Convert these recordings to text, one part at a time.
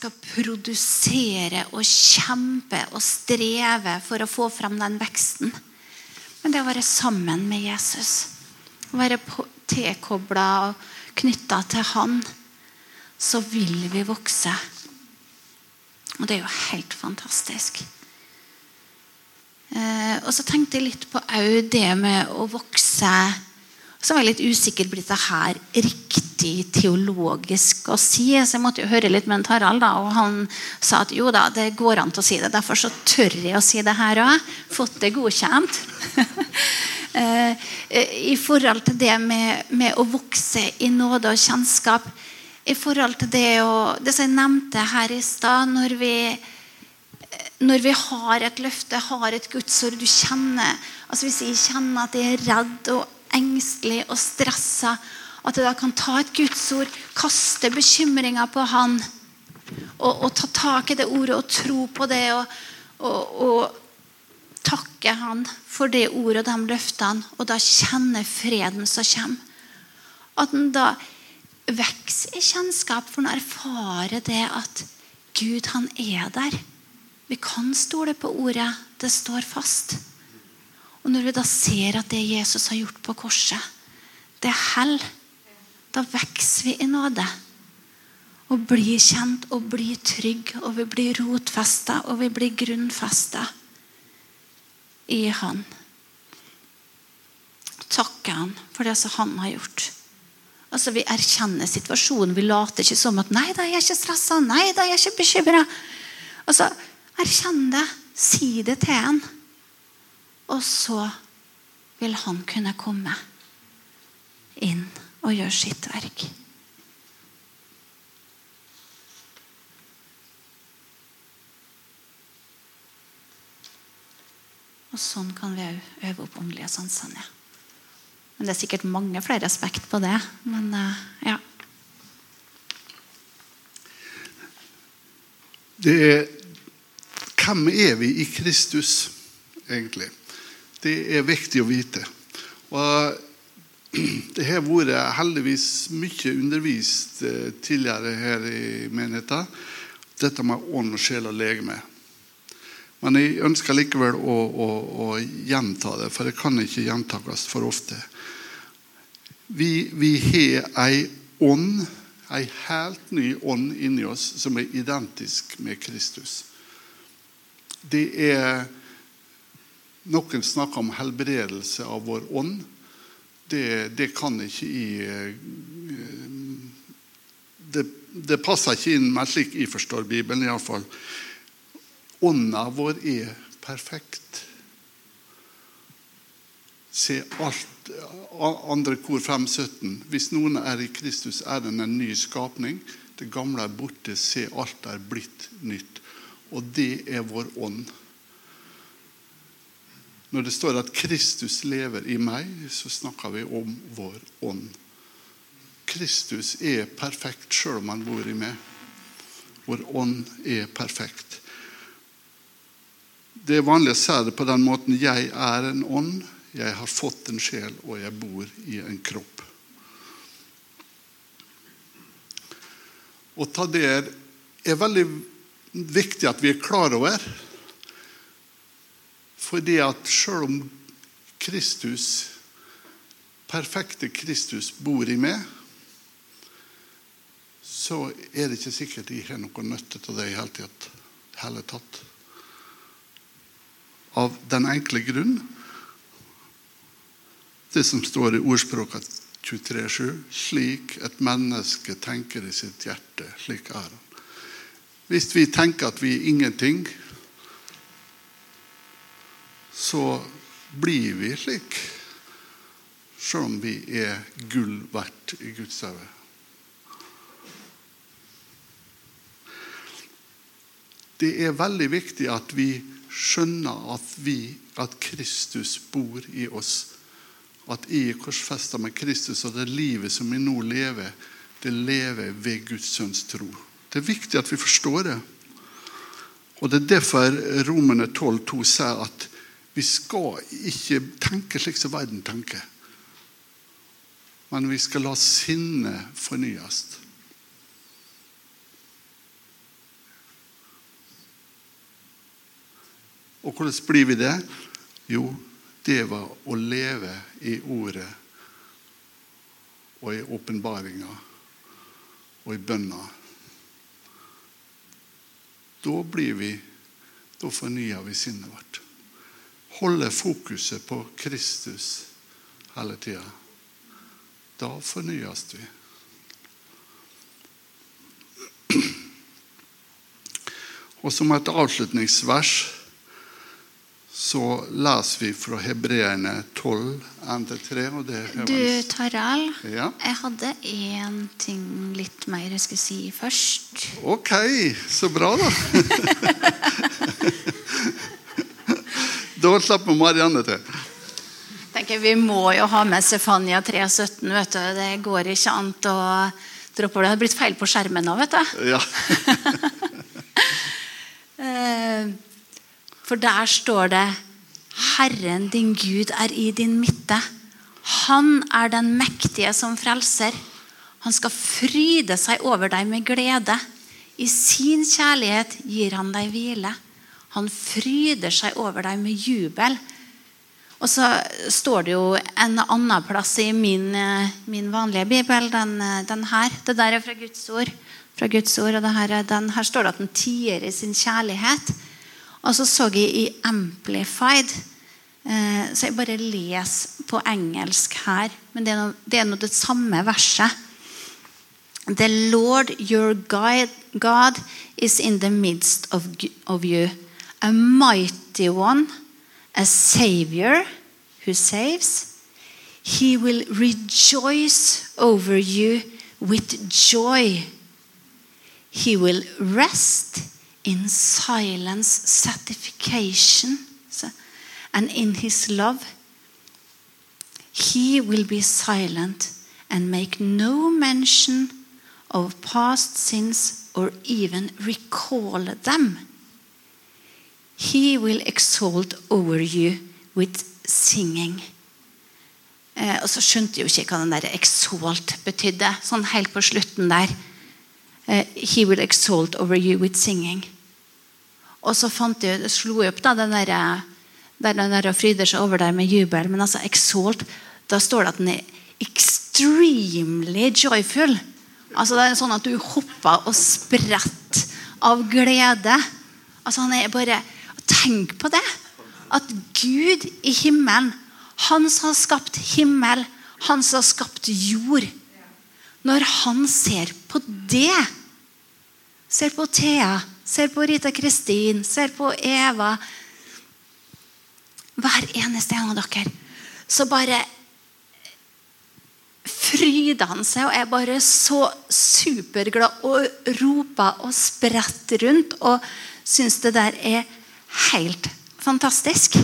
skal produsere og kjempe og streve for å få frem den veksten. Men det å være sammen med Jesus, å være tilkobla og knytta til Han, så vil vi vokse. Og det er jo helt fantastisk. Eh, og så tenkte jeg litt på det med å vokse så var jeg litt usikker på dette her riktig teologisk å si. Så jeg måtte jo høre litt med en Tarald, da, og han sa at jo da, det går an til å si det. Derfor så tør jeg å si det her òg. Fått det godkjent. Eh, I forhold til det med, med, å vokse i nåde og kjennskap. I forhold til det, å, det som jeg nevnte her i stad, når når vi har et løfte, har et gudsord du kjenner altså Hvis jeg kjenner at jeg er redd og engstelig og stressa, at jeg da kan ta et gudsord, kaste bekymringa på Han, og, og, ta tak i det ordet og tro på det, og, og, og takke Han for det ordet og de løftene, og da kjenne freden som kommer. At en da vokser i kjennskap, for en erfarer det at Gud, han er der. Vi kan stole på ordet. Det står fast. Og når vi da ser at det Jesus har gjort på korset, det er hell, da vokser vi i nåde. Og blir kjent og blir trygg, og vi blir rotfesta og vi blir grunnfesta i Han. Takke Han for det som Han har gjort. Altså Vi erkjenner situasjonen. Vi later ikke som at 'nei da, jeg er ikke stressa', 'nei da, jeg er ikke bekymra'. Altså, erkjenn det. Si det til han. Og så vil han kunne komme inn og gjøre sitt verk. Og sånn kan vi òg øve opp åndelige sansene. Men Det er sikkert mange flere aspekt på det. Men uh, ja. Det er Hvem er vi i Kristus, egentlig? Det er viktig å vite. Og det har vært heldigvis mye undervist eh, tidligere her i menigheten. Dette med ånd, sjel og legeme. Men jeg ønsker likevel å, å, å, gjenta det, for det kan ikke gjentakes for ofte. Vi, vi har ei ånd, ei helt ny ånd inni oss, som er identisk med Kristus. Det er noen snakker om helbredelse av vår ånd. Det, det kan ikke i eh, det, det, passer ikke inn med slik jeg forstår Bibelen, iallfall. Ånda vår er perfekt. Se alt andre kor 5.17. Hvis noen er i Kristus, er den en ny skapning. Det gamle er borte. Se, alt er blitt nytt. Og det er vår ånd. Når det står at Kristus lever i meg, så snakker vi om vår ånd. Kristus er perfekt sjøl om han bor i meg. Vår ånd er perfekt. Det er vanlig å si det på den måten jeg er en ånd, jeg har fått en sjel, og jeg bor i en kropp. Å ta det er veldig viktig at vi er klar over. Fordi at selv om Kristus, perfekte Kristus bor i meg, så er det ikke sikkert jeg har noe nytte av det i hele tatt. Av den enkle grunn det som står i ordspråket 23,7 Slik et menneske tenker i sitt hjerte, slik er han. Hvis vi tenker at vi er ingenting, så blir vi slik. Selv om vi er gull verdt i Guds øye. Det er veldig viktig at vi skjønner at, vi, at Kristus bor i oss. At jeg er korsfesta med Kristus, og det livet som vi nå lever, det lever ved Guds sønns tro. Det er viktig at vi forstår det. Og Det er derfor Romerne 12,2 sier at vi skal ikke tenke slik som verden tenker. Men vi skal la sinnet fornyes. Og hvordan blir vi det? Jo, det var å leve i ordet og i åpenbaringa og i bønna. Da blir vi Da fornyer vi sinnet vårt. Holder fokuset på Kristus hele tida. Da fornyes vi. Og som et avslutningsvers så leser vi fra Hebreerne 12, 1-3. og det er Du, Tarald, Ja. jeg hadde én ting litt mer jeg skulle si først. Ok, så bra, da. da slipper Marianne til. tenker Vi må jo ha med Stefania 317. vet du. Det går ikke an å droppe det. Det har blitt feil på skjermen nå, vet du. Ja. Eh, For der står det Herren din Gud er i din midte. Han er den mektige som frelser. Han skal fryde seg over deg med glede. I sin kjærlighet gir han deg hvile. Han fryder seg over deg med jubel. Og så står det jo en annen plass i min, eh, min vanlige bibel, den, eh, den her. Det der er fra Guds ord. Fra Guds ord og her, er den, her står det at den tier i sin kjærlighet. Og så så jeg i Amplified, eh, så jeg bare leser på engelsk her. Men det er noe det, det samme verset. The Lord your God, is in the midst of you, a mighty one, a savior who saves. He will rejoice over you with joy. He will rest in silence, satisfaction, and in his love. He will be silent and make no mention of past sins or even recall them. He will exalt over you with singing. Eh, og så skjønte jo ikke hva den der exalt betydde, sånn helt på slutten der. Eh, He will exalt over you with singing. Og så fant jeg, slo jeg opp da, den der, der den der fryder seg over der med jubel. Men altså exalt, da står det at den er extremely joyful. Altså Det er sånn at du hopper og spretter av glede. Altså han er bare, Tenk på det! At Gud i himmelen, han som har skapt himmel, han som har skapt jord Når han ser på det Ser på Thea, ser på Rita Kristin, ser på Eva Hver eneste en av dere. Så bare fryder han seg og er bare så superglad og roper og spretter rundt og syns det der er helt fantastisk.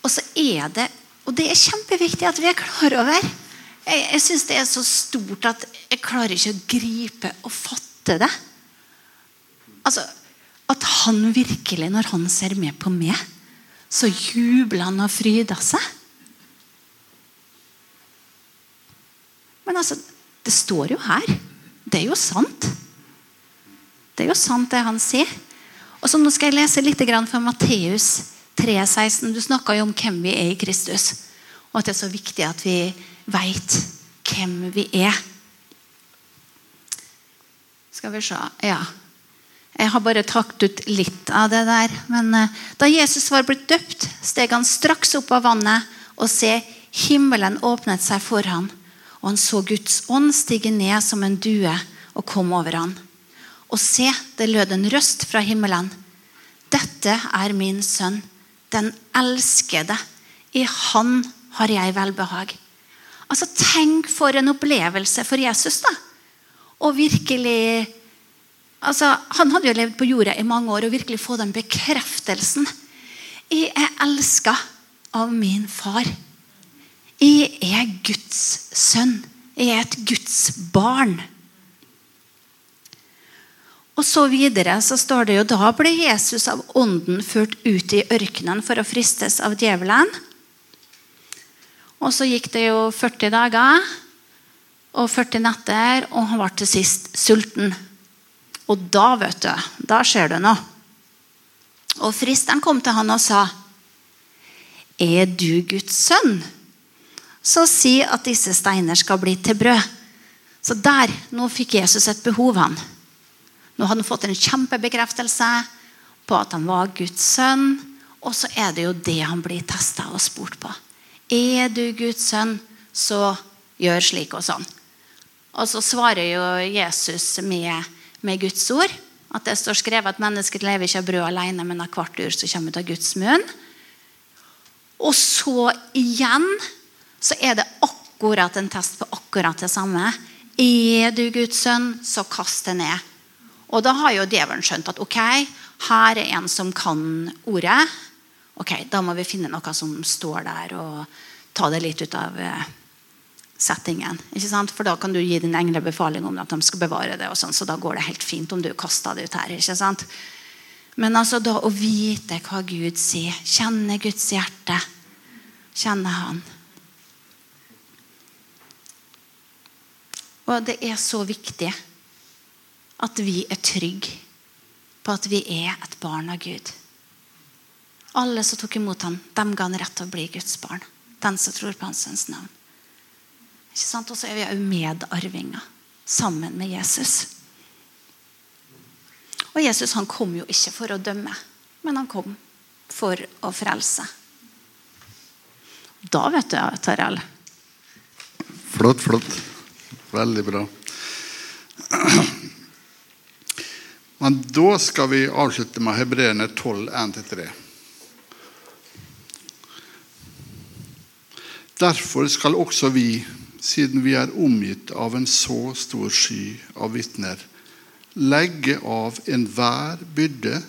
Og så er det Og det er kjempeviktig at vi er klar over. Jeg, jeg syns det er så stort at jeg klarer ikke å gripe og fatte det. Altså, At han virkelig, når han ser med på meg, så jubler han og fryder seg. Men altså, det står jo her. Det er jo sant. Det er jo sant, det han sier. Og så Nå skal jeg lese litt fra Matteus 3,16. Du snakka jo om hvem vi er i Kristus. Og at det er så viktig at vi veit hvem vi er. Skal vi se Ja. Jeg har bare tatt ut litt av det der. Men eh, da Jesus var blitt døpt, steg han straks opp av vannet, og se, himmelen åpnet seg for ham. Og han så Guds ånd stige ned som en due og kom over han. Og se, det lød en røst fra himmelen. Dette er min sønn, den elskede. I han har jeg velbehag. Altså, Tenk for en opplevelse for Jesus. da. Og virkelig altså, Han hadde jo levd på jorda i mange år og virkelig få den bekreftelsen. Jeg er elska av min far. Jeg er Guds sønn. Jeg er et Guds barn. Og så videre så står det jo da ble Jesus av ånden ført ut i ørkenen for å fristes av djevelen. Og så gikk det jo 40 dager og 40 netter, og han ble til sist sulten. Og da, vet du, da skjer det noe. Og fristeren kom til han og sa, Er du Guds sønn? Så si at disse steiner skal bli til brød. Så der, nå fikk Jesus et behov, han. Nå hadde han fått en kjempebekreftelse på at han var Guds sønn. Og så er det jo det han blir testa og spurt på. Er du Guds sønn, så gjør slik og sånn. Og så svarer jo Jesus med, med Guds ord. At det står skrevet at mennesket lever ikke av brød alene, men av hvert ur som kommer ut av Guds munn. Og så igjen så er det akkurat en test på akkurat det samme. Er du Guds sønn, så kast det ned. Og da har jo djevelen skjønt at ok, her er en som kan ordet. Ok, Da må vi finne noe som står der, og ta det litt ut av eh, settingen. ikke sant? For da kan du gi din engler befaling om at de skal bevare det. og sånn, Så da går det helt fint om du kaster det ut her. ikke sant? Men altså da å vite hva Gud sier, kjenne Guds hjerte, kjenne Han. Og det er så viktig at vi er trygge på at vi er et barn av Gud. Alle som tok imot ham, dem ga han rett til å bli Guds barn. Den som tror på hans sønns navn. Ikke sant? Og så er vi òg medarvinger sammen med Jesus. Og Jesus han kom jo ikke for å dømme, men han kom for å frelse. Da vet du, Tarjei. Flott, flott. Veldig bra. Men da skal vi avslutte med Hebreerne 12, 1-3. Derfor skal også vi, siden vi er omgitt av en så stor sky av vitner, legge av enhver byrde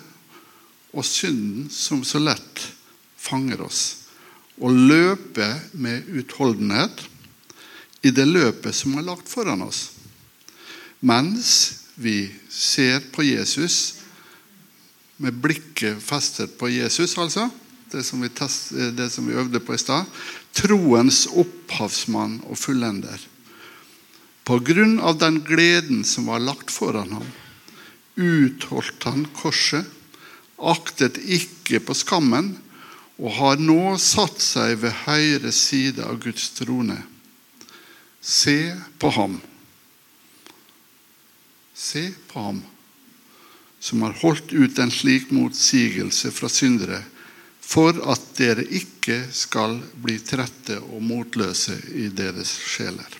og synden som så lett fanger oss, og løpe med utholdenhet i det løpet som er lagt foran oss. Mens vi ser på Jesus med blikket festet på Jesus, altså. Det som vi, test, det som vi øvde på i stad. Troens opphavsmann og fullender. På grunn av den gleden som var lagt foran ham, utholdt han korset, aktet ikke på skammen, og har nå satt seg ved høyre side av Guds trone. Se på ham. Se på ham som har holdt ut en slik motsigelse fra syndere, for at dere ikke skal bli trette og motløse i deres sjeler.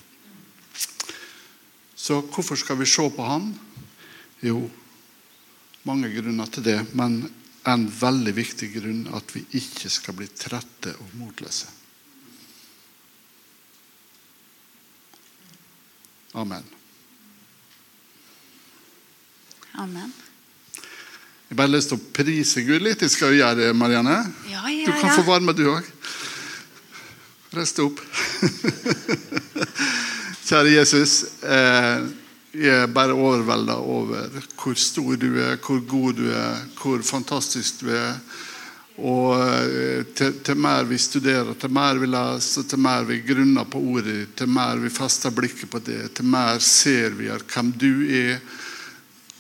Så hvorfor skal vi se på ham? Jo, mange grunner til det, men en veldig viktig grunn at vi ikke skal bli trette og motløse. Amen. Amen. Jeg bare har lyst til å prise Gud litt. Jeg skal gjøre det, Marianne. Ja, ja, Du kan ja. få være med, du òg. rest opp. Kjære Jesus. Eh, jeg er bare overvelda over hvor stor du er, hvor god du er, hvor fantastisk du er. Og eh, til, til mer vi studerer, til mer vi leser, til mer vi grunner på ordet, til mer vi fester blikket på det, til mer ser vi hvem du er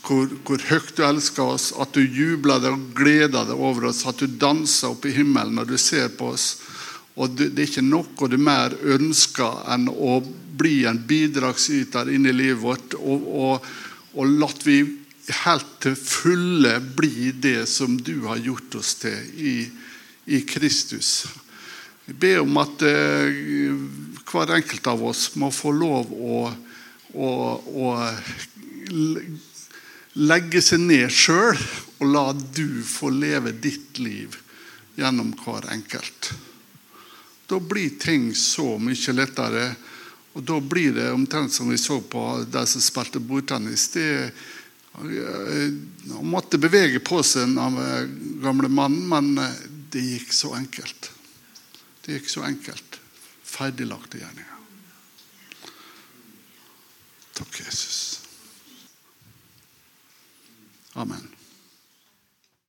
hvor, hvor høyt du elsker oss, at du jubler deg og gleder deg over oss, at du danser opp i himmelen når du ser på oss. Og det, er ikke noe du mer ønsker enn å bli en bidragsyter inn i livet vårt, og, og, og latt vi helt til fulle bli det som du har gjort oss til i, i Kristus. Jeg ber om at eh, hver enkelt av oss må få lov å, å, å legge seg ned sjøl og la du få leve ditt liv gjennom hver enkelt. Da blir ting så mye lettere. Og da blir det omtrent som vi så på de som spilte bordtennis. Det, han måtte bevege på seg, den gamle mannen, men det gikk så enkelt. Det gikk så enkelt. Ferdiglagte gjerninger. Takk, Jesus. Amen.